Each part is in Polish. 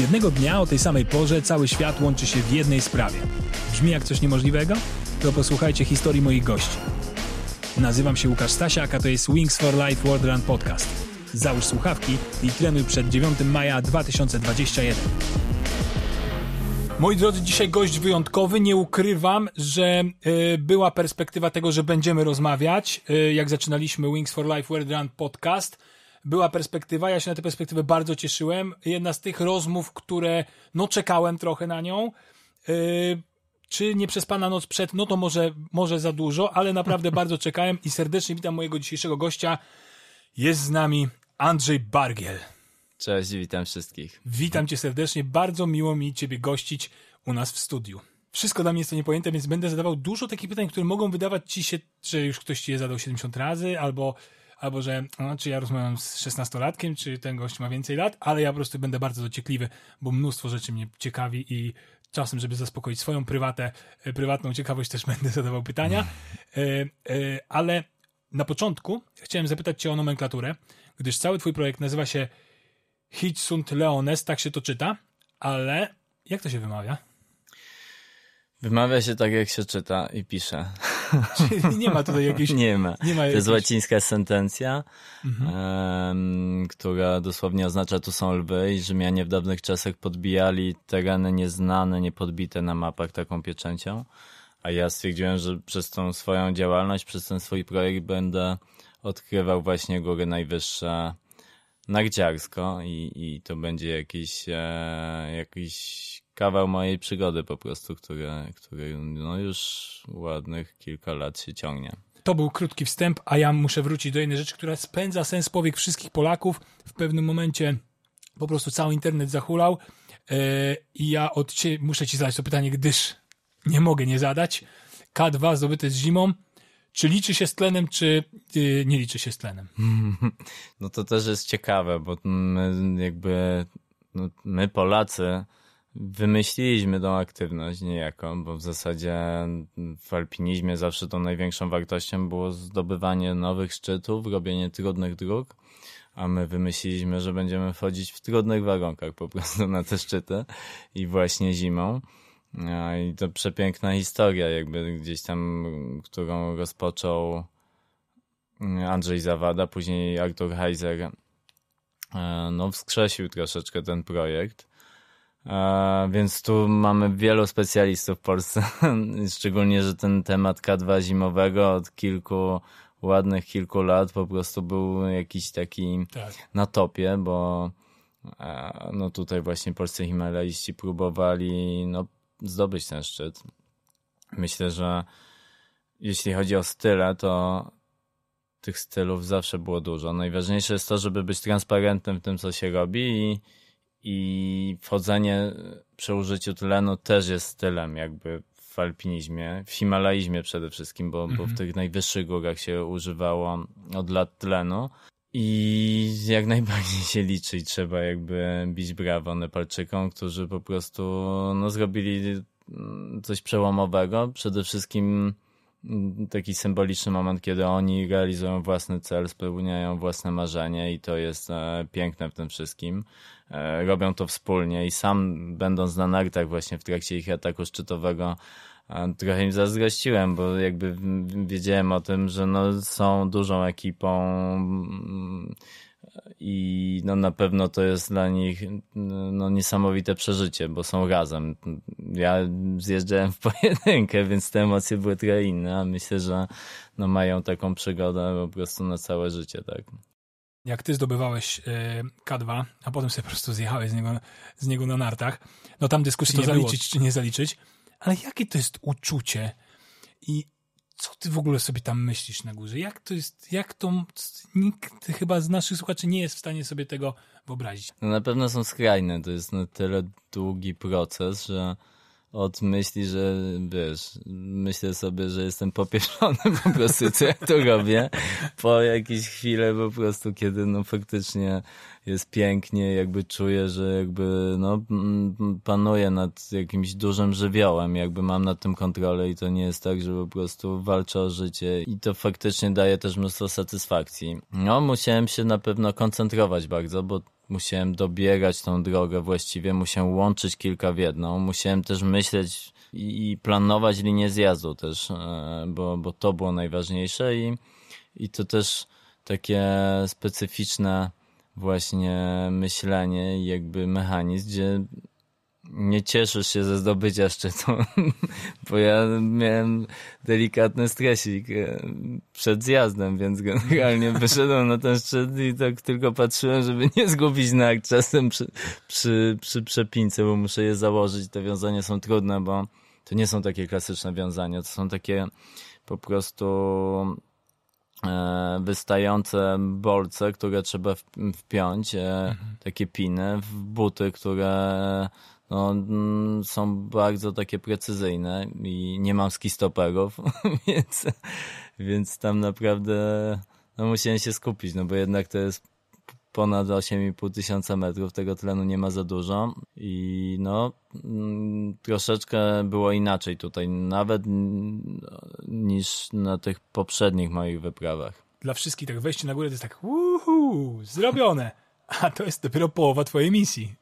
Jednego dnia o tej samej porze cały świat łączy się w jednej sprawie. Brzmi jak coś niemożliwego? To posłuchajcie historii moich gości. Nazywam się Łukasz Stasiak, a to jest Wings for Life World Run Podcast. Załóż słuchawki i trenuj przed 9 maja 2021. Moi drodzy, dzisiaj gość wyjątkowy. Nie ukrywam, że y, była perspektywa tego, że będziemy rozmawiać. Y, jak zaczynaliśmy Wings for Life World Run Podcast, była perspektywa. Ja się na tę perspektywę bardzo cieszyłem. Jedna z tych rozmów, które, no, czekałem trochę na nią. Y, czy nie przez pana noc przed, no to może, może za dużo, ale naprawdę bardzo czekałem i serdecznie witam mojego dzisiejszego gościa. Jest z nami Andrzej Bargiel. Cześć, witam wszystkich. Witam cię serdecznie, bardzo miło mi ciebie gościć u nas w studiu. Wszystko dla mnie jest to niepojęte, więc będę zadawał dużo takich pytań, które mogą wydawać ci się, że już ktoś ci je zadał 70 razy, albo, albo że no, czy ja rozmawiam z 16-latkiem, czy ten gość ma więcej lat, ale ja po prostu będę bardzo dociekliwy, bo mnóstwo rzeczy mnie ciekawi i czasem, żeby zaspokoić swoją prywatę, e, prywatną ciekawość, też będę zadawał pytania. E, e, ale na początku chciałem zapytać cię o nomenklaturę, gdyż cały twój projekt nazywa się Hitsund Leones, tak się to czyta, ale jak to się wymawia? Wymawia się tak, jak się czyta i pisze. Czyli nie ma tutaj jakiejś... nie ma. Nie ma To jest jakiejś... łacińska sentencja, em, która dosłownie oznacza tu są lwy i Rzymianie w dawnych czasach podbijali tereny nieznane, niepodbite na mapach taką pieczęcią. A ja stwierdziłem, że przez tą swoją działalność, przez ten swój projekt będę odkrywał właśnie góry najwyższe narciarsko i, i to będzie jakiś, e, jakiś kawał mojej przygody po prostu, który, który no już ładnych kilka lat się ciągnie. To był krótki wstęp, a ja muszę wrócić do jednej rzeczy, która spędza sens powiek wszystkich Polaków. W pewnym momencie po prostu cały internet zahulał yy, i ja od cie, muszę ci zadać to pytanie, gdyż nie mogę nie zadać. K2 zdobyte z zimą. Czy liczy się z tlenem, czy yy, nie liczy się z tlenem? No to też jest ciekawe, bo my jakby, no, my Polacy wymyśliliśmy tą aktywność niejako, bo w zasadzie w alpinizmie zawsze tą największą wartością było zdobywanie nowych szczytów, robienie trudnych dróg, a my wymyśliliśmy, że będziemy wchodzić w trudnych warunkach po prostu na te szczyty i właśnie zimą. A I to przepiękna historia, jakby gdzieś tam, którą rozpoczął Andrzej Zawada, później Artur Heiser, e, no wskrzesił troszeczkę ten projekt. Więc tu mamy wielu specjalistów w Polsce, szczególnie, że ten temat K2 zimowego od kilku ładnych kilku lat po prostu był jakiś taki Tak. na topie, bo no tutaj właśnie polscy himalaiści próbowali no, zdobyć ten szczyt. Myślę, że jeśli chodzi o style, to tych stylów zawsze było dużo. Najważniejsze jest to, żeby być transparentnym w tym, co się robi i, i wchodzenie przy użyciu tlenu też jest stylem jakby w alpinizmie, w himalaizmie przede wszystkim, bo, bo w tych najwyższych górach się używało od lat tlenu. I jak najbardziej się liczy i trzeba jakby bić brawo Nepalczykom, którzy po prostu no, zrobili mm, coś przełomowego. Przede wszystkim mm, taki symboliczny moment, kiedy oni realizują własny cel, spełniają własne marzenie i to jest e, piękne w tym wszystkim. E, robią to wspólnie i sam będąc na nartach właśnie w trakcie ich ataku szczytowego a trochę im zazdrościłem, bo jakby wiedziałem o tym, że no są dużą ekipą mm, i no na pewno to jest dla nich no niesamowite przeżycie, bo są razem. Ja zjeżdżałem w pojedynkę, więc te emocje były trochę inne, a myślę, że no mają taką przygodę po prostu na całe życie, tak. Jak ty zdobywałeś e, K2, a potem sobie po prostu zjechałeś z niego, z niego na nartach, no tam dyskusji Czy nie to było, zaliczyć, czy nie zaliczyć, ale jakie to jest uczucie i co ty w ogóle sobie tam myślisz na górze? Jak to jest, jak to, nikt chyba z naszych słuchaczy nie jest w stanie sobie tego wyobrazić. No na pewno są skrajne. To jest na tyle długi proces, że od myśli, że wiesz, myślę sobie, że jestem popieszony po prostu, co ja tu robię, po jakiejś chwilę po prostu, kiedy no faktycznie jest pięknie, jakby czuję, że jakby no panuję nad jakimś dużym żywiołem, jakby mam nad tym kontrolę i to nie jest tak, że po prostu walczę o życie i to faktycznie daje też mnóstwo satysfakcji. No musiałem się na pewno koncentrować bardzo, bo musiałem dobiegać tą drogę właściwie, musiałem łączyć kilka w jedną, musiałem też myśleć i planować linię zjazdu też, e, bo, bo to było najważniejsze i, i to też takie specyficzne właśnie myślenie jakby mechanizm, gdzie nie cieszysz się ze zdobycia szczytu, bo ja miałem delikatny stresik e, przed zjazdem, więc generalnie wyszedłem na ten szczyt i tak tylko patrzyłem, żeby nie zgubić nag czasem przy, przy, przy przepince, bo muszę je założyć. Te wiązania są trudne, bo to nie są takie klasyczne wiązania, to są takie po prostu e, wystające bolce, które trzeba wpiąć, e, mhm. takie piny w buty, które no, mm, są bardzo takie precyzyjne i nie mam skistoperów, więc, więc tam naprawdę no, musiałem się skupić, no bo jednak to jest ponad 8,5 tysiąca metrów, tego tlenu nie ma za dużo i no mm, troszeczkę było inaczej tutaj, nawet niż na tych poprzednich moich wyprawach. Dla wszystkich tak wejście na górę to jest tak uhu, zrobione, a to jest dopiero połowa twojej misji.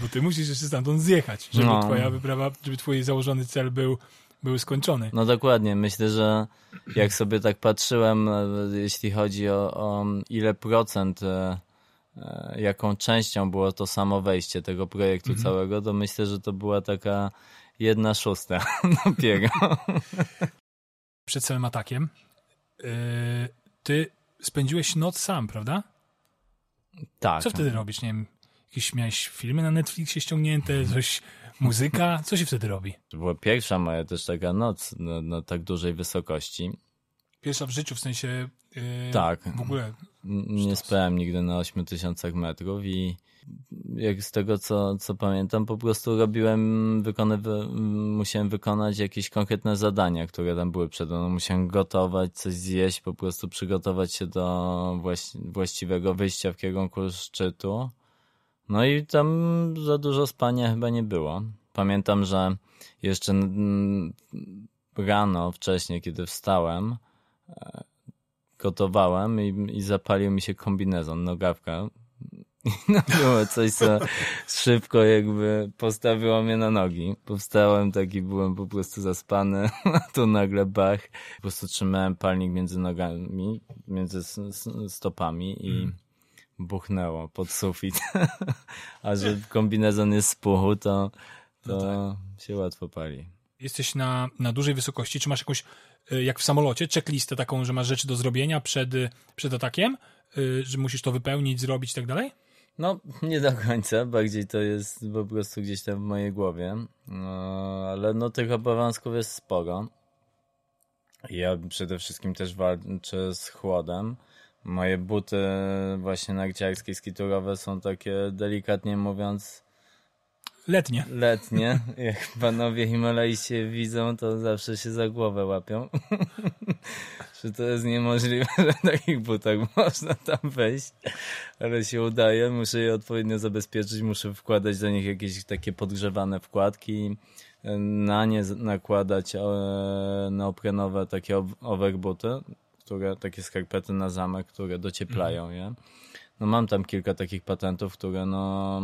Bo ty musisz jeszcze stamtąd zjechać, żeby no. twoja wyprawa, żeby twój założony cel był, był skończony. No dokładnie. Myślę, że jak sobie tak patrzyłem, e, jeśli chodzi o, o ile procent, e, e, jaką częścią było to samo wejście tego projektu mhm. całego, to myślę, że to była taka jedna szósta dopiero. Przed całym atakiem ty spędziłeś noc sam, prawda? Tak. Co wtedy robisz? Nie wiem, Jakieś miałeś filmy na Netflixie ściągnięte, coś, muzyka? Co się wtedy robi? To była pierwsza moja też taka noc na, na tak dużej wysokości. Pierwsza w życiu, w sensie yy, tak. w ogóle. Nie spałem nigdy na 8000 metrów i jak z tego co, co pamiętam, po prostu robiłem, wykonywa, musiałem wykonać jakieś konkretne zadania, które tam były przed mną. Musiałem gotować, coś zjeść, po prostu przygotować się do właściwego wyjścia w kierunku szczytu. No i tam za dużo spania chyba nie było. Pamiętam, że jeszcze rano, wcześniej, kiedy wstałem, e, gotowałem i, i zapalił mi się kombinezon, nogawka. I no było coś, co szybko jakby postawiło mnie na nogi. Powstałem taki, byłem po prostu zaspany, a tu nagle bach. Po prostu trzymałem palnik między nogami, między stopami i mm buchnęło pod sufit. A że kombinezon jest z puchu, to, to no tak. się łatwo pali. Jesteś na, na dużej wysokości. Czy masz jakąś, y, jak w samolocie, checklistę taką, że masz rzeczy do zrobienia przed, przed atakiem? Y, że musisz to wypełnić, zrobić i tak dalej? No, nie do końca. Bardziej to jest po prostu gdzieś tam w mojej głowie. No, ale no tych obowiązków jest sporo. Ja przede wszystkim też walczę z chłodem Moje buty właśnie narciarskie, skiturowe są takie delikatnie mówiąc letnie. Letnie. Jak panowie Himalajście widzą, to zawsze się za głowę łapią. że to jest niemożliwe, że w takich butach można tam wejść. Ale się udaje. Muszę je odpowiednio zabezpieczyć. Muszę wkładać do nich jakieś takie podgrzewane wkładki. Na nie nakładać e, neoprenowe takie overbuty które, takie skarpety na zamek, które docieplają mhm. je. No mam tam kilka takich patentów, które no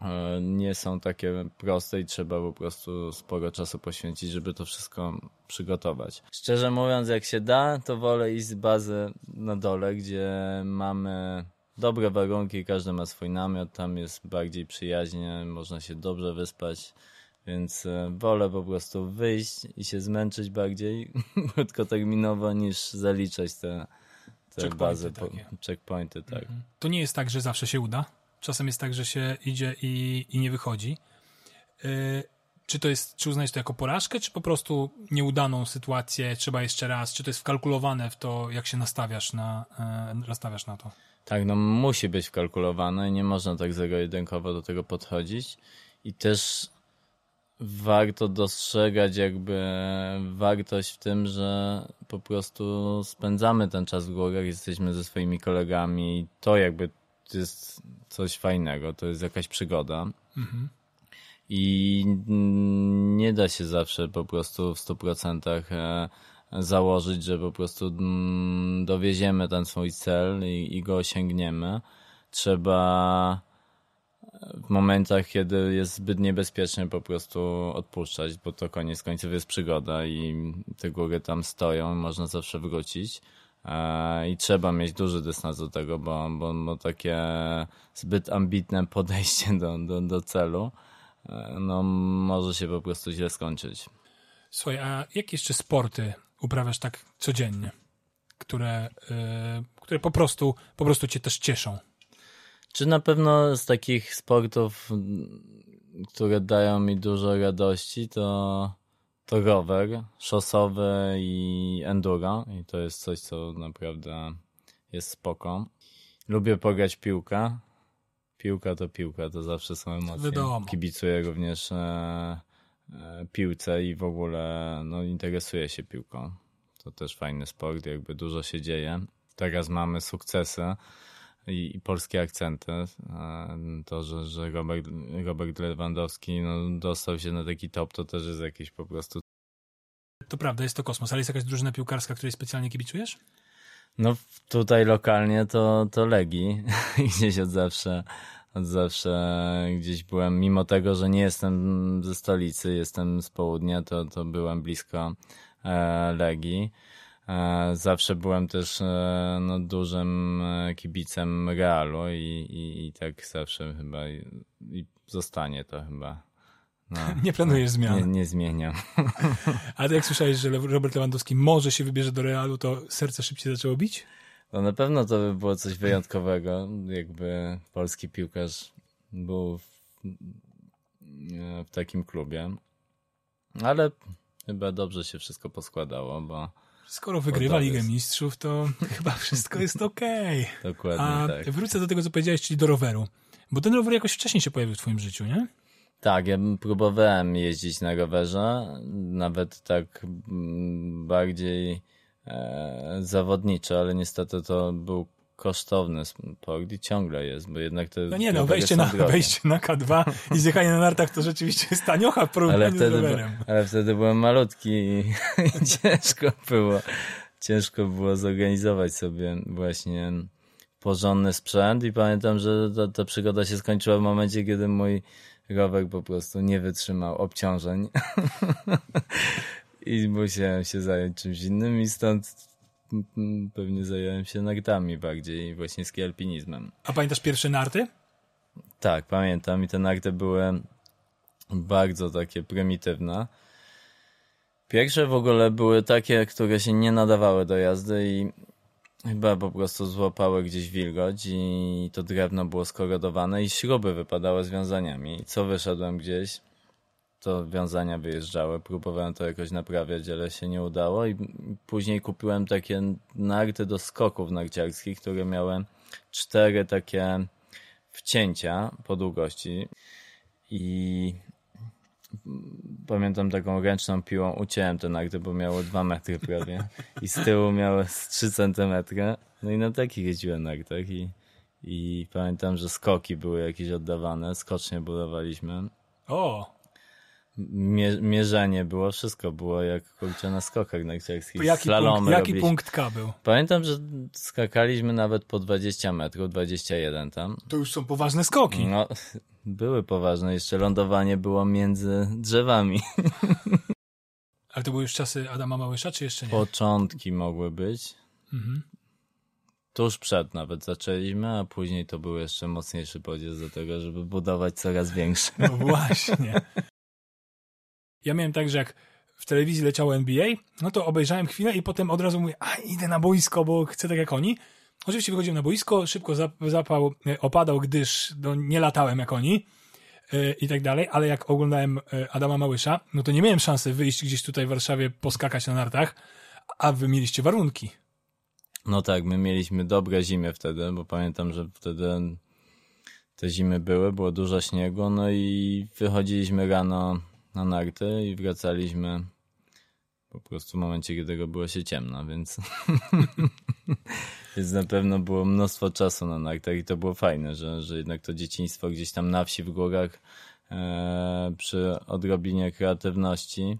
e, nie są takie proste i trzeba po prostu sporo czasu poświęcić, żeby to wszystko przygotować. Szczerze mówiąc, jak się da, to wolę iść z bazy na dole, gdzie mamy dobre warunki, każdy ma swój namiot, tam jest bardziej przyjaźnie, można się dobrze wyspać. Więc e, wolę po prostu wyjść i się zmęczyć bardziej krótkoterminowo niż zaliczać te, te bazy, po, checkpointy. Tak. Mhm. To nie jest tak, że zawsze się uda. Czasem jest tak, że się idzie i, i nie wychodzi. Yy, czy to jest, czy uznajesz to jako porażkę, czy po prostu nieudaną sytuację, trzeba jeszcze raz, czy to jest wkalkulowane w to, jak się nastawiasz na, yy, nastawiasz na to? Tak, no musi być wkalkulowane, nie można tak zero-jedynkowo do tego podchodzić i też warto dostrzegać jakby wartość w tym, że po prostu spędzamy ten czas w górach, jesteśmy ze swoimi kolegami i to jakby jest coś fajnego, to jest jakaś przygoda. Mhm. I nie da się zawsze po prostu w 100% e, założyć, że po prostu mm, dowieziemy ten swój cel i, i go osiągniemy trzeba w momentach, kiedy jest zbyt niebezpiecznie po prostu odpuszczać, bo to koniec końców jest przygoda i te góry tam stoją, można zawsze wrócić. E, I trzeba mieć duży dystans do tego, bo, bo, bo takie zbyt ambitne podejście do, do, do celu e, no, może się po prostu źle skończyć. Słuchaj, a jakie jeszcze sporty uprawiasz tak codziennie, które, yy, które po, prostu, po prostu cię też cieszą? Czy na pewno z takich sportów, które dają mi dużo radości, to, to rower szosowy i enduro. I to jest coś, co naprawdę jest spoko. Lubię pograć piłkę. Piłka to piłka, to zawsze są emocje. Wiadomo. Kibicuję również e, e, piłce i w ogóle no, interesuję się piłką. To też fajny sport, jakby dużo się dzieje. Teraz mamy sukcesy i, i polskie akcenty. To, że, że Robert, Robert Lewandowski no, dostał się na taki top, to też jest jakiś po prostu. To prawda, jest to kosmos, ale jest jakaś drużyna piłkarska, której specjalnie kibicujesz? No tutaj lokalnie to, to Legi. gdzieś od zawsze, od zawsze gdzieś byłem, mimo tego, że nie jestem ze stolicy, jestem z południa, to, to byłem blisko e, Legii. E, zawsze byłem też e, no, dużym e, kibicem Realu i, i, i tak zawsze chyba i, i zostanie to chyba. No, nie planujesz zmian. Nie, nie zmieniam. A ty jak słyszałeś, że Robert Lewandowski może się wybierze do Realu, to serce szybciej zaczęło bić? No na pewno to by było coś wyjątkowego, jakby polski piłkarz był w, w takim klubie. Ale chyba dobrze się wszystko poskładało, bo Skoro wygrywa Ligę Mistrzów, to chyba wszystko jest okej. Okay. Dokładnie A tak. wrócę do tego, co powiedziałeś, czyli do roweru. Bo ten rower jakoś wcześniej się pojawił w twoim życiu, nie? Tak, ja próbowałem jeździć na rowerze, nawet tak bardziej e, zawodniczo, ale niestety to był kosztowny sport i ciągle jest, bo jednak to No nie no, wejście na, wejście na K2 i zjechanie na nartach to rzeczywiście jest taniocha w ale wtedy. Ale wtedy byłem malutki i, i ciężko było ciężko było zorganizować sobie właśnie porządny sprzęt i pamiętam, że ta, ta przygoda się skończyła w momencie, kiedy mój rower po prostu nie wytrzymał obciążeń i musiałem się zająć czymś innym i stąd pewnie zająłem się nartami bardziej, właśnie ski alpinizmem. A pamiętasz pierwsze narty? Tak, pamiętam i te narty były bardzo takie prymitywne. Pierwsze w ogóle były takie, które się nie nadawały do jazdy i chyba po prostu złapały gdzieś wilgoć i to drewno było skorodowane i śruby wypadały z wiązaniami. I co wyszedłem gdzieś, to wiązania wyjeżdżały. Próbowałem to jakoś naprawiać, ale się nie udało i później kupiłem takie narty do skoków narciarskich, które miały cztery takie wcięcia po długości i pamiętam taką ręczną piłą uciąłem te narty, bo miało dwa metry prawie i z tyłu miało z 3 centymetry. No i na takich jeździłem nartach i, i pamiętam, że skoki były jakieś oddawane, skocznie budowaliśmy. O! Mierzenie było, wszystko było jak kurczę na skokach narciarskich. Jaki, Slalomy punkt, jaki punkt K był? Pamiętam, że skakaliśmy nawet po 20 metrów, 21 tam. To już są poważne skoki. No, były poważne. Jeszcze lądowanie było między drzewami. Ale to były już czasy Adama Małysza, czy jeszcze nie? Początki mogły być. Mhm. Tuż przed nawet zaczęliśmy, a później to był jeszcze mocniejszy podział do tego, żeby budować coraz większe. No właśnie. Ja miałem tak, że jak w telewizji leciało NBA, no to obejrzałem chwilę i potem od razu mówię, a idę na boisko, bo chcę tak jak oni. Oczywiście wychodziłem na boisko, szybko zapał e, opadał, gdyż no, nie latałem jak oni yy, i tak dalej, ale jak oglądałem yy, Adama Małysza, no to nie miałem szansy wyjść gdzieś tutaj w Warszawie, poskakać na nartach, a wy mieliście warunki. No tak, my mieliśmy dobre zimy wtedy, bo pamiętam, że wtedy te zimy były, było dużo śniegu, no i wychodziliśmy rano na narty i wracaliśmy po prostu w momencie, kiedy było się ciemno, więc więc na pewno było mnóstwo czasu na nartach i to było fajne, że, że jednak to dzieciństwo gdzieś tam na wsi w górach e, przy odrobinie kreatywności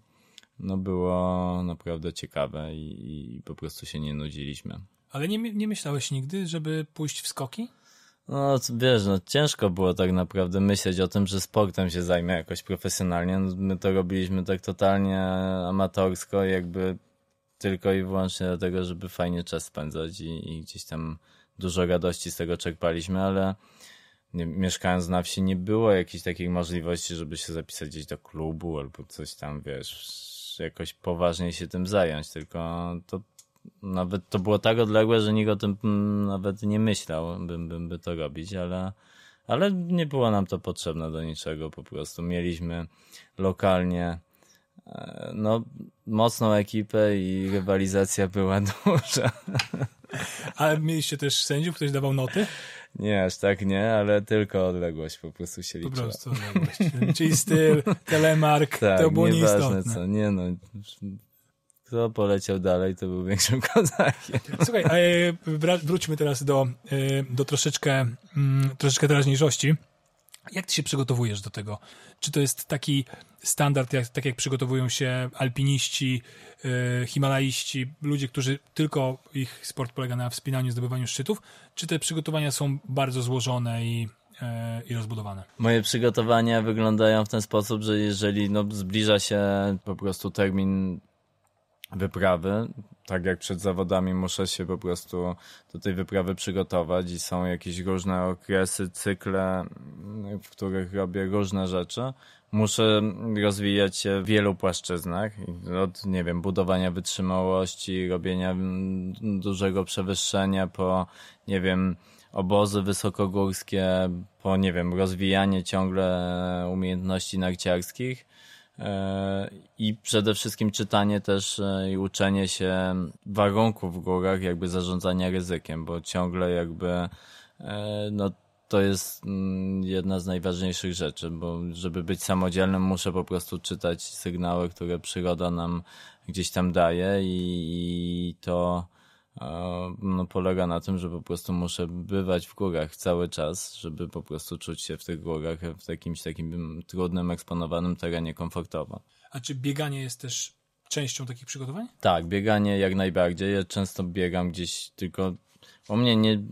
no było naprawdę ciekawe i, i po prostu się nie nudziliśmy. Ale nie, nie myślałeś nigdy, żeby pójść w skoki? No wiesz, no ciężko było tak naprawdę myśleć o tym, że sportem się zajmę jakoś profesjonalnie. No, my to robiliśmy tak totalnie amatorsko, jakby tylko i wyłącznie dlatego, żeby fajnie czas spędzać i, i gdzieś tam dużo radości z tego czerpaliśmy, ale nie, mieszkając na wsi nie było jakiejś takiej możliwości, żeby się zapisać gdzieś do klubu albo coś tam, wiesz, jakoś poważniej się tym zająć, tylko to nawet to było tak odległe, że nikt o tym nawet nie myślał, bym, bym by to robić, ale, ale nie było nam to potrzebne do niczego, po prostu mieliśmy lokalnie e, no, mocną ekipę i rywalizacja była duża. Ale mieliście też sędziów, ktoś dawał noty? Nie, aż tak nie, ale tylko odległość po prostu się liczyła. Po prostu odległość. Czyli styl, telemark, tak, to było nieistotne. co, nie no. Kto poleciał dalej, to był większym kozakiem. Słuchaj, e, wróćmy teraz do, e, do troszeczkę, mm, troszeczkę teraźniejszości. Jak ty się przygotowujesz do tego? Czy to jest taki standard, jak, tak jak przygotowują się alpiniści, yy, himalaiści, ludzie, którzy tylko ich sport polega na wspinaniu, zdobywaniu szczytów? Czy te przygotowania są bardzo złożone i, yy, i rozbudowane? Moje przygotowania wyglądają w ten sposób, że jeżeli no, zbliża się po prostu termin wyprawy. Tak jak przed zawodami muszę się po prostu do tej wyprawy przygotować i są jakieś różne okresy, cykle, w których robię różne rzeczy. Muszę rozwijać się w wielu płaszczyznach, od, nie wiem, budowania wytrzymałości, robienia dużego przewyższenia po, nie wiem, obozy wysokogórskie, po, nie wiem, rozwijanie ciągle umiejętności narciarskich E, i przede wszystkim czytanie też e, i uczenie się warunków w górach, jakby zarządzania ryzykiem, bo ciągle jakby e, no, to jest mm, jedna z najważniejszych rzeczy, bo żeby być samodzielnym muszę po prostu czytać sygnały, które przyroda nam gdzieś tam daje i to no, polega na tym, że po prostu muszę bywać w górach cały czas, żeby po prostu czuć się w tych górach w jakimś takim trudnym, eksponowanym terenie komfortowo. A czy bieganie jest też częścią takich przygotowań? Tak, bieganie jak najbardziej. Ja często biegam gdzieś tylko. U mnie nie,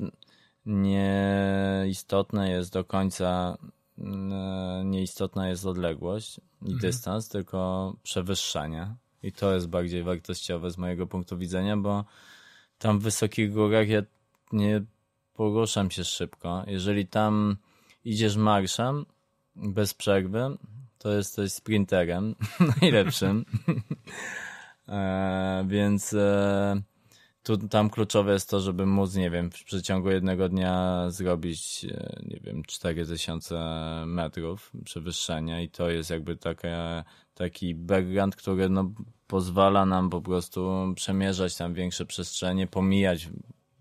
nie istotne jest do końca nieistotna jest odległość i mhm. dystans, tylko przewyższanie. I to jest bardziej wartościowe z mojego punktu widzenia, bo tam w wysokich górach ja nie poruszam się szybko. Jeżeli tam idziesz marszem bez przerwy, to jesteś sprinterem najlepszym. e, więc e, tu, tam kluczowe jest to, żeby móc, nie wiem, w przeciągu jednego dnia zrobić, e, nie wiem, 4000 metrów przewyższenia i to jest jakby taka, taki background, który no, pozwala nam po prostu przemierzać tam większe przestrzenie, pomijać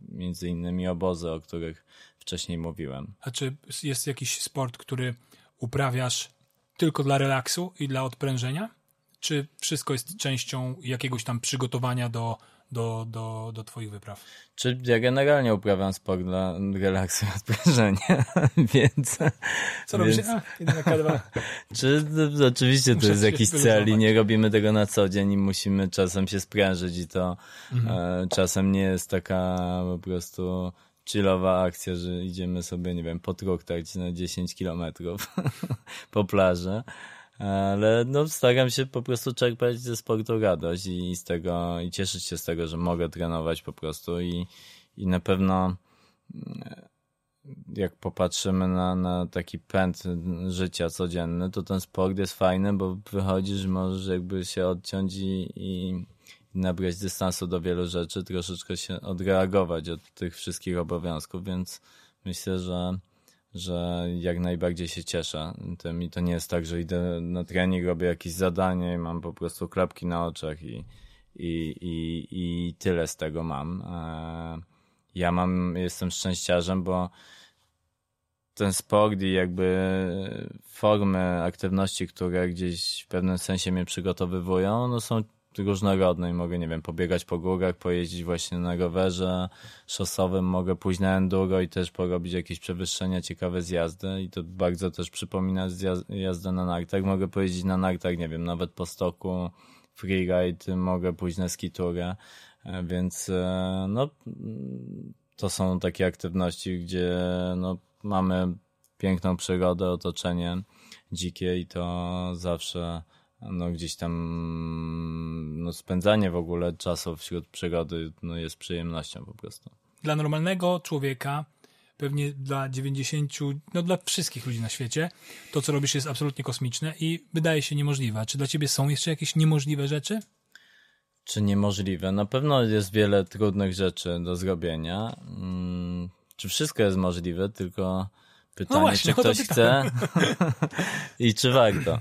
między innymi obozy, o których wcześniej mówiłem. A czy jest jakiś sport, który uprawiasz tylko dla relaksu i dla odprężenia? Czy wszystko jest częścią jakiegoś tam przygotowania do, do, do, do twoich wypraw? Czy ja generalnie uprawiam sport dla relaksu i odprężenia, więc... Co robisz? A, Czy to, oczywiście to jest jakiś cel i nie robimy tego na co dzień i musimy czasem się sprężyć i to mhm. e, czasem nie jest taka po prostu chillowa akcja, że idziemy sobie, nie wiem, po truktach na 10 kilometrów po plaży ale no staram się po prostu czerpać ze sportu radość i z tego, i cieszyć się z tego, że mogę trenować po prostu i, i na pewno mm, jak popatrzymy na, na taki pęd życia codzienny, to ten sport jest fajny, bo wychodzisz, możesz jakby się odciąć i, i nabrać dystansu do wielu rzeczy, troszeczkę się odreagować od tych wszystkich obowiązków, więc myślę, że że jak najbardziej się cieszę tym i to nie jest tak, że idę na trening, robię jakieś zadanie i mam po prostu klapki na oczach i, i, i, i tyle z tego mam. E, ja mam, jestem szczęściarzem, bo ten sport i jakby formy aktywności, które gdzieś w pewnym sensie mnie przygotowywują, no są różnorodne i mogę, nie wiem, pobiegać po górach, pojeździć właśnie na rowerze szosowym, mogę pójść na enduro i też porobić jakieś przewyższenia, ciekawe zjazdy i to bardzo też przypomina jazdę na nartach. Mogę pojeździć na nartach, nie wiem, nawet po stoku, freeride, mogę pójść na skiturę, e, więc e, no to są takie aktywności, gdzie no, mamy piękną przyrodę, otoczenie dzikie i to zawsze no, gdzieś tam no, spędzanie w ogóle czasu wśród przyrody no, jest przyjemnością po prostu. Dla normalnego człowieka, pewnie dla 90, no dla wszystkich ludzi na świecie, to co robisz jest absolutnie kosmiczne i wydaje się niemożliwe. Czy dla ciebie są jeszcze jakieś niemożliwe rzeczy? Czy niemożliwe? Na pewno jest wiele trudnych rzeczy do zrobienia. Hmm, czy wszystko jest możliwe, tylko pytanie, no właśnie, czy ktoś chce i czy warto.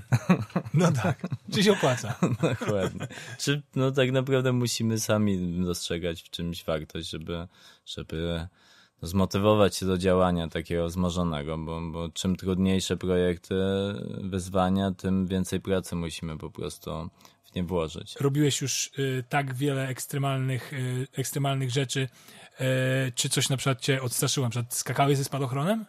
No tak, czy się opłaca. Dokładnie. Czy no tak naprawdę musimy sami dostrzegać w czymś wartość, żeby, żeby zmotywować się do działania takiego wzmożonego, bo, bo czym trudniejsze projekty, wyzwania, tym więcej pracy musimy po prostu w nie włożyć. Robiłeś już y, tak wiele ekstremalnych, y, ekstremalnych rzeczy. Y, czy coś na przykład cię odstraszyło? Na przykład skakałeś ze spadochronem?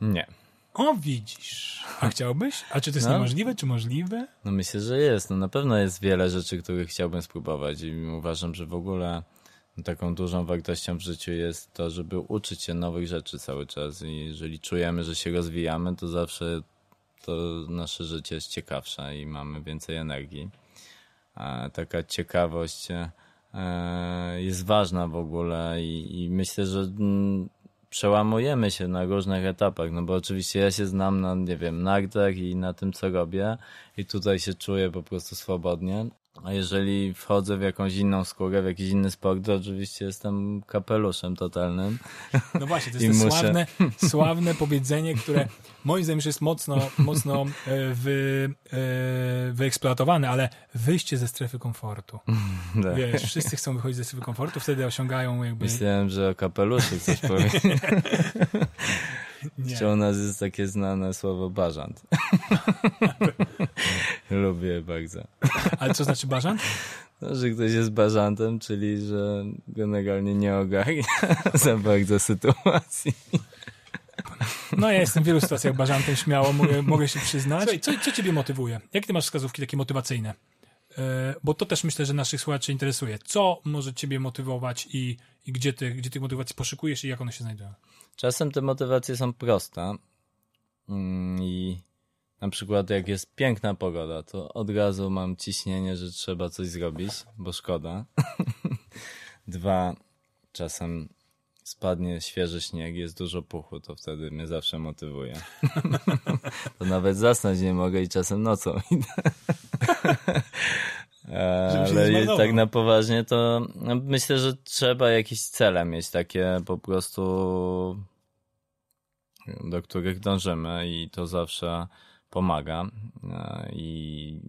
Nie. O, widzisz. A chciałbyś? A czy to jest no. niemożliwe, czy możliwe? No myślę, że jest. No na pewno jest wiele rzeczy, których chciałbym spróbować i uważam, że w ogóle taką dużą wartością w życiu jest to, żeby uczyć się nowych rzeczy cały czas i jeżeli czujemy, że się rozwijamy, to zawsze to nasze życie jest ciekawsze i mamy więcej energii. A taka ciekawość e, jest ważna w ogóle i, i myślę, że mm, przełamujemy się na różnych etapach, no bo oczywiście ja się znam na, nie wiem, nagdach i na tym, co robię i tutaj się czuję po prostu swobodnie, a jeżeli wchodzę w jakąś inną skórę, w jakiś inny sport, to oczywiście jestem kapeluszem totalnym. No właśnie, to jest to muszę... sławne, sławne powiedzenie, które moim zdaniem jest mocno, mocno e, wy, e, wyeksploatowane, ale wyjście ze strefy komfortu. Tak. Wiesz, wszyscy chcą wychodzić ze strefy komfortu, wtedy osiągają jakby... Myślałem, że o kapeluszu coś powiedzieć. Nie. u nas jest takie znane słowo bażant. Lubię bardzo. Ale co znaczy bażant? No, że ktoś jest bażantem, czyli że generalnie nie ogarnia za bardzo sytuacji. No ja jestem w wielu sytuacjach bażantem, śmiało mogę, mogę się przyznać. Słuchaj, co, co ciebie motywuje? Jak ty masz wskazówki takie motywacyjne? E, bo to też myślę, że naszych słuchaczy interesuje. Co może ciebie motywować i, i gdzie, ty, gdzie tych motywacji poszukujesz i jak one się znajdują? Czasem te motywacje są proste mm, i na przykład jak jest piękna pogoda, to od razu mam ciśnienie, że trzeba coś zrobić, bo szkoda. Dwa, czasem spadnie świeży śnieg, jest dużo puchu, to wtedy mnie zawsze motywuje. to nawet zasnąć nie mogę i czasem nocą idę. Ale tak na poważnie to myślę, że trzeba jakieś cele mieć, takie po prostu do których dążymy i to zawsze pomaga. E, I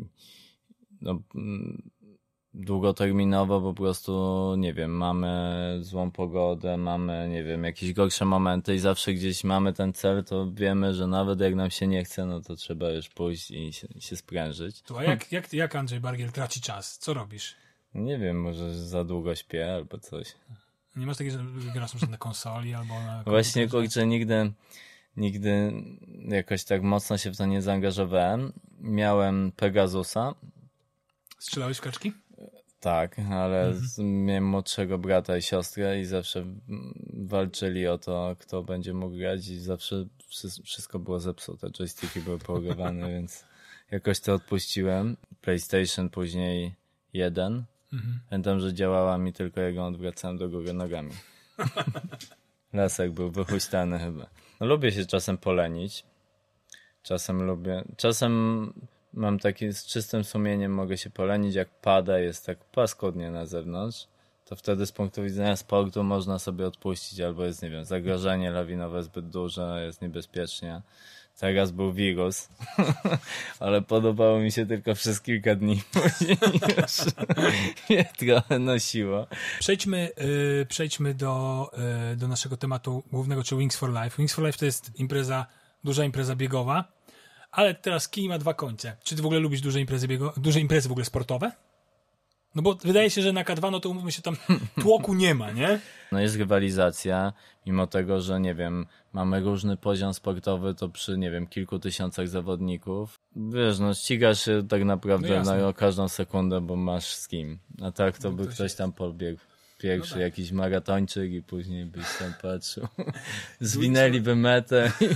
no, długoterminowo po prostu, nie wiem, mamy złą pogodę, mamy, nie wiem, jakieś gorsze momenty i zawsze gdzieś mamy ten cel, to wiemy, że nawet jak nam się nie chce, no to trzeba już pójść i się, się sprężyć. To a jak, jak, jak Andrzej Bargiel traci czas? Co robisz? Nie wiem, może za długo śpię albo coś. Nie masz takiego, że grasz na konsoli albo na Właśnie, kurczę, nigdy, nigdy jakoś tak mocno się w to nie zaangażowałem. Miałem Pegasusa. Strzelałeś w kaczki? Tak, ale mhm. miałem młodszego brata i siostrę i zawsze walczyli o to, kto będzie mógł grać i zawsze wszystko było zepsute. Joysticki były porywane, więc jakoś to odpuściłem. PlayStation później jeden. Mhm. Pamiętam, że działała mi tylko jak ją odwracałem do góry nogami. Lasek był wychuśtany chyba. No, lubię się czasem polenić. Czasem lubię. Czasem mam taki z czystym sumieniem mogę się polenić, jak pada, jest tak paskudnie na zewnątrz, to wtedy z punktu widzenia sportu można sobie odpuścić, albo jest, nie wiem, zagrożenie lawinowe zbyt duże, jest niebezpiecznie. Teraz był wirus, ale podobało mi się tylko przez kilka dni. Już mnie trochę nosiło. Przejdźmy, yy, przejdźmy do, yy, do naszego tematu głównego, czyli Wings for Life. Wings for Life to jest impreza, duża impreza biegowa ale teraz kij ma dwa końce. Czy ty w ogóle lubisz duże imprezy, biego, duże imprezy w ogóle sportowe? No bo wydaje się, że na K2, no to umówmy się, tam tłoku nie ma, nie? No jest rywalizacja, mimo tego, że nie wiem, mamy różny poziom sportowy, to przy, nie wiem, kilku tysiącach zawodników, wiesz, no ścigasz się tak naprawdę no na każdą sekundę, bo masz z kim. A tak to no by ktoś tam pobiegł pierwszy No tak. jakiś maratończyk i później byś tam patrzył. Zwinęliby metę i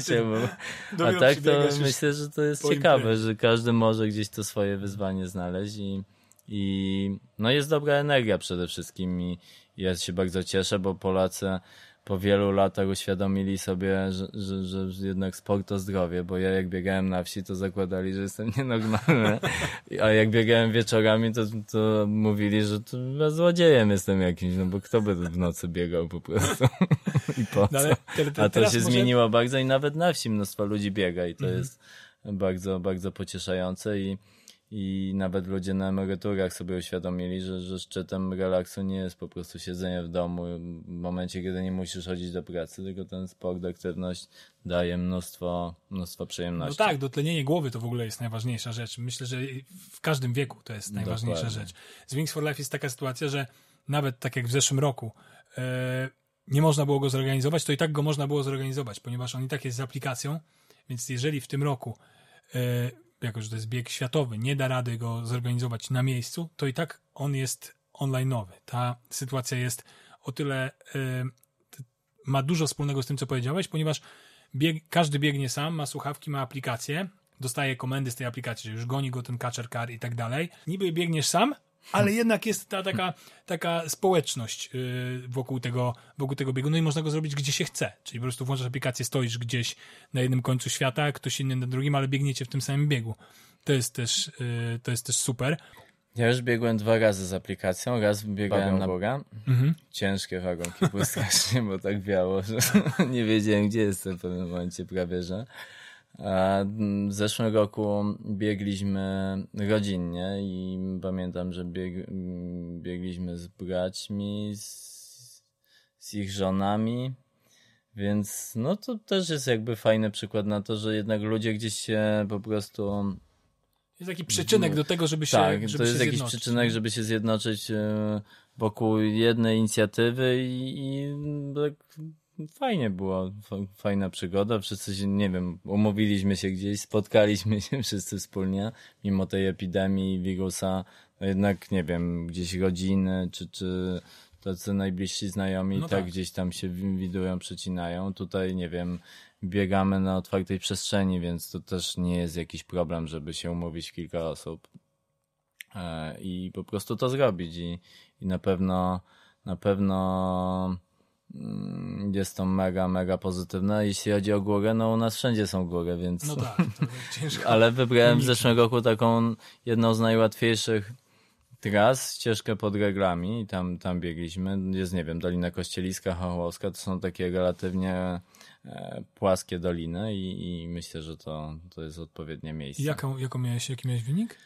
się, bo... A tak to myślę, że to jest ciekawe, że każdy może gdzieś to swoje wyzwanie znaleźć i, i no jest dobra energia przede wszystkim i ja się bardzo cieszę, bo Polacy po wielu latach uświadomili sobie, że, że, że jednak sport to zdrowie, bo ja jak biegałem na wsi, to zakładali, że jestem nienormalny, a jak biegałem wieczorami, to, to mówili, że to ja złodziejem jestem jakimś, no bo kto by w nocy biegał po prostu i po co? No te, A to się zmieniło bardzo i nawet na wsi mnóstwo ludzi biega i to Mhm. jest bardzo, bardzo pocieszające i, i nawet ludzie na emeryturach sobie uświadomili, że, że szczytem relaksu nie jest po prostu siedzenie w domu w momencie, kiedy nie musisz chodzić do pracy, tylko ten sport, aktywność daje mnóstwo, mnóstwo No przyjemności. tak, dotlenienie głowy to w ogóle jest najważniejsza rzecz. Myślę, że w każdym wieku to jest najważniejsza Dokładnie. rzecz. Z Wings for Life jest taka sytuacja, że nawet tak jak w zeszłym roku e, nie można było go zorganizować, to i tak go można było zorganizować, ponieważ on i tak jest z aplikacją, więc jeżeli w tym roku, e, jako że to jest bieg światowy, nie da rady go zorganizować na miejscu, to i tak on jest online'owy. Ta sytuacja jest o tyle t- ma dużo wspólnego z tym, co powiedziałeś, ponieważ bieg, każdy biegnie sam, ma słuchawki, ma aplikację, dostaje komendy z tej aplikacji, że już goni go ten catcher car i tak dalej. Niby biegniesz sam, ale jednak jest ta taka, taka społeczność yy, wokół, tego, wokół tego biegu, no i można go zrobić gdzie się chce, czyli po prostu włączasz aplikację, stoisz gdzieś na jednym końcu świata, ktoś inny na drugim, ale biegniecie w tym samym biegu. To jest też, yy, to jest też super. Ja już biegłem dwa razy z aplikacją, raz biegałem na Boga. Mhm. Ciężkie wagonki były strasznie, bo tak wiało, że nie wiedziałem, gdzie jestem w pewnym momencie prawie, że. Mm, w zeszłym roku biegliśmy rodzinnie i pamiętam, że bieg, biegliśmy z braćmi, z, z ich żonami, więc no to też jest jakby fajny przykład na to, że jednak ludzie gdzieś się po prostu Jest taki przyczynek do tego, żeby się tak, żeby to jest jakiś zjednoczyć, przyczynek, żeby się zjednoczyć e, wokół jednej inicjatywy i, i tak fajnie było, fa- fajna przygoda, wszyscy się, nie wiem, umówiliśmy się gdzieś, spotkaliśmy się wszyscy wspólnie, mimo tej epidemii, wirusa, no jednak, nie wiem, gdzieś rodziny, czy, czy tacy najbliżsi znajomi No tak, tak. gdzieś tam się wi- widują, przecinają, tutaj, nie wiem, biegamy na otwartej przestrzeni, więc to też nie jest jakiś problem, żeby się umówić kilka osób e, i po prostu to zrobić. I, i na pewno na pewno jest to mega, mega pozytywne. Jeśli chodzi o górę, no u nas wszędzie są góry, więc No tak, ciężko. ale wybrałem w zeszłym roku taką jedną z najłatwiejszych tras, ścieżkę pod reglami i tam, tam biegliśmy. Jest, nie wiem, Dolina Kościeliska, Chochłowska, to są takie relatywnie e, płaskie doliny i, i myślę, że to, to jest odpowiednie miejsce. Jaką, jaką miałeś, jaki miałeś wynik?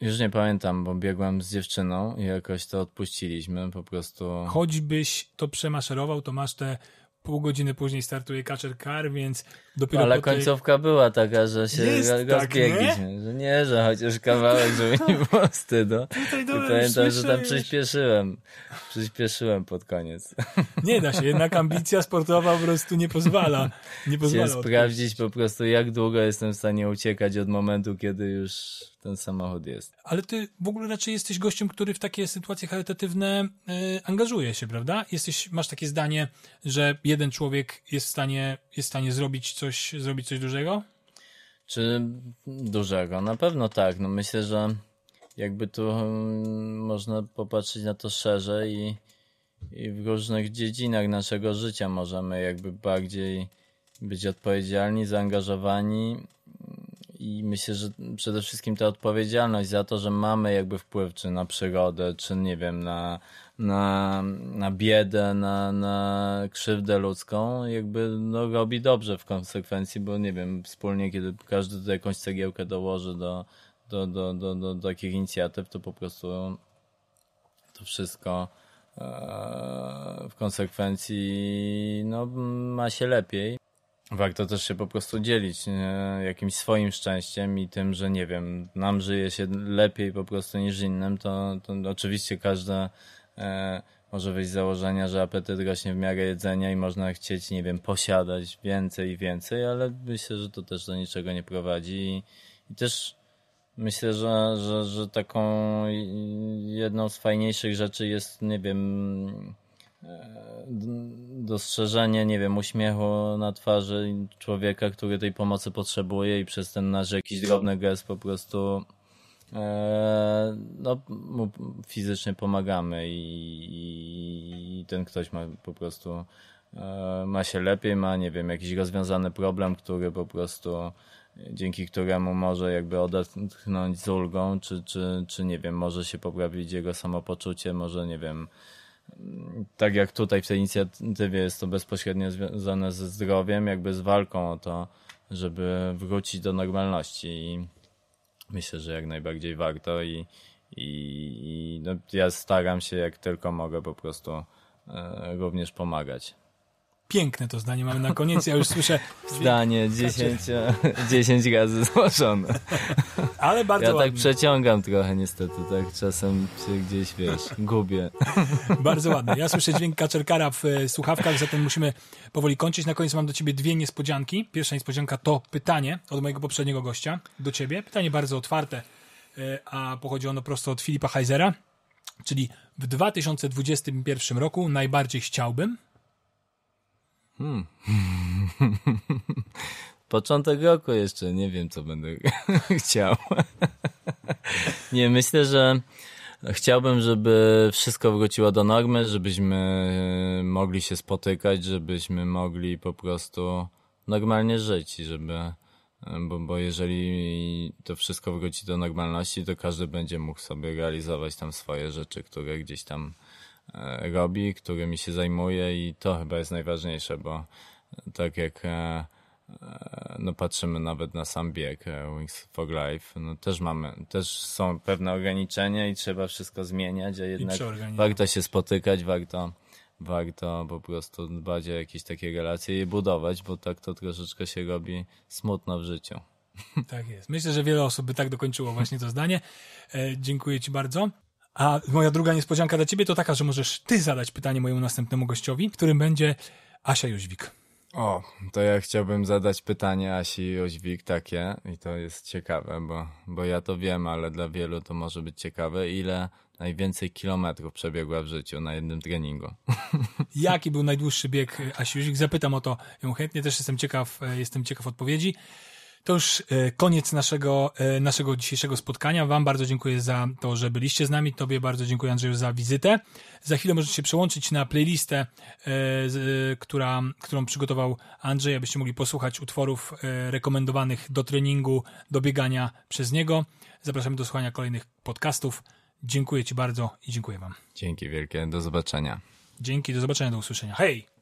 Już nie pamiętam, bo biegłem z dziewczyną i jakoś to odpuściliśmy, po prostu... Choćbyś to przemaszerował, to masz te pół godziny później startuje Catcher Car, więc dopiero Ale po tej... końcówka była taka, że się Jest ro- tak, rozbiegliśmy, że nie, że chociaż kawałek, żeby nie było wstydu. Tutaj I dobra, pamiętam, że tam przyspieszyłem. Przyspieszyłem pod koniec. Nie da się, jednak ambicja sportowa po prostu nie pozwala. Nie pozwala sprawdzić po prostu, jak długo jestem w stanie uciekać od momentu, kiedy już ten samochód jest. Ale ty w ogóle raczej jesteś gościem, który w takie sytuacje charytatywne y, angażuje się, prawda? Jesteś, masz takie zdanie, że jeden człowiek jest w stanie, jest w stanie zrobić coś, zrobić coś dużego? Czy dużego? Na pewno tak. No myślę, że jakby tu mm, można popatrzeć na to szerzej i, i w różnych dziedzinach naszego życia możemy jakby bardziej być odpowiedzialni, zaangażowani i myślę, że przede wszystkim ta odpowiedzialność za to, że mamy jakby wpływ czy na przyrodę, czy nie wiem, na, na, na biedę, na, na krzywdę ludzką, jakby no, robi dobrze w konsekwencji, bo nie wiem, wspólnie, kiedy każdy tutaj jakąś cegiełkę dołoży do, do, do, do, do, do takich inicjatyw, to po prostu to wszystko e, w konsekwencji no, ma się lepiej. Warto też się po prostu dzielić e, jakimś swoim szczęściem i tym, że nie wiem, nam żyje się lepiej po prostu niż innym, to, to oczywiście każde e, może wyjść z założenia, że apetyt rośnie w miarę jedzenia i można chcieć, nie wiem, posiadać więcej i więcej, ale myślę, że to też do niczego nie prowadzi i, i też myślę, że, że, że taką jedną z fajniejszych rzeczy jest, nie wiem, e, dostrzeżenie, nie wiem, uśmiechu na twarzy człowieka, który tej pomocy potrzebuje i przez ten nasz jakiś drobny gest po prostu e, no, mu fizycznie pomagamy i, i ten ktoś ma po prostu e, ma się lepiej, ma, nie wiem, jakiś rozwiązany problem, który po prostu dzięki któremu może jakby odetchnąć z ulgą, czy, czy, czy nie wiem, może się poprawić jego samopoczucie, może nie wiem, tak jak tutaj w tej inicjatywie jest to bezpośrednio związane ze zdrowiem, jakby z walką o to, żeby wrócić do normalności i myślę, że jak najbardziej warto i, i, i no, ja staram się jak tylko mogę po prostu e, również pomagać. Piękne to zdanie mamy na koniec. Ja już słyszę. Zdanie 10, 10 razy złożone. Ale bardzo Ja tak przeciągam trochę niestety, tak czasem się gdzieś, wiesz, gubię. Bardzo ładnie. Ja słyszę dźwięk kaczerkara w e, słuchawkach, zatem musimy powoli kończyć. Na koniec mam do ciebie dwie niespodzianki. Pierwsza niespodzianka to pytanie od mojego poprzedniego gościa do ciebie. Pytanie bardzo otwarte, e, a pochodzi ono prosto od Filipa Heisera. Czyli w 2021 roku najbardziej chciałbym, Hmm. Początek roku jeszcze, nie wiem co będę chciał. nie, myślę, że chciałbym, żeby wszystko wróciło do normy, żebyśmy mogli się spotykać, żebyśmy mogli po prostu normalnie żyć i żeby bo, bo jeżeli to wszystko wróci do normalności, to każdy będzie mógł sobie realizować tam swoje rzeczy, które gdzieś tam E, robi, którymi się zajmuje i to chyba jest najważniejsze, bo tak jak e, e, no patrzymy nawet na sam bieg Wings for Life, no też mamy, też są pewne ograniczenia i trzeba wszystko zmieniać, a jednak warto się spotykać, warto warto po prostu dbać o jakieś takie relacje i budować, bo tak to troszeczkę się robi smutno w życiu. Tak jest. Myślę, że wiele osób by tak dokończyło właśnie to zdanie. dziękuję Ci bardzo. A moja druga niespodzianka dla ciebie to taka, że możesz ty zadać pytanie mojemu następnemu gościowi, którym będzie Asia Jóźwik. O, to ja chciałbym zadać pytanie Asi Jóźwik takie i to jest ciekawe, bo, bo ja to wiem, ale dla wielu to może być ciekawe. Ile najwięcej kilometrów przebiegła w życiu na jednym treningu? Jaki był najdłuższy bieg Asi Jóźwik? Zapytam o to ją chętnie, też jestem ciekaw, jestem ciekaw odpowiedzi. To już e, koniec naszego, e, naszego dzisiejszego spotkania. Wam bardzo dziękuję za to, że byliście z nami. Tobie bardzo dziękuję, Andrzeju, za wizytę. Za chwilę możecie się przełączyć na playlistę, e, która, którą przygotował Andrzej, abyście mogli posłuchać utworów rekomendowanych do treningu, do biegania przez niego. Zapraszamy do słuchania kolejnych podcastów. Dziękuję Ci bardzo i dziękuję Wam. Dzięki wielkie. Do zobaczenia. Dzięki, do zobaczenia, do usłyszenia. Hej!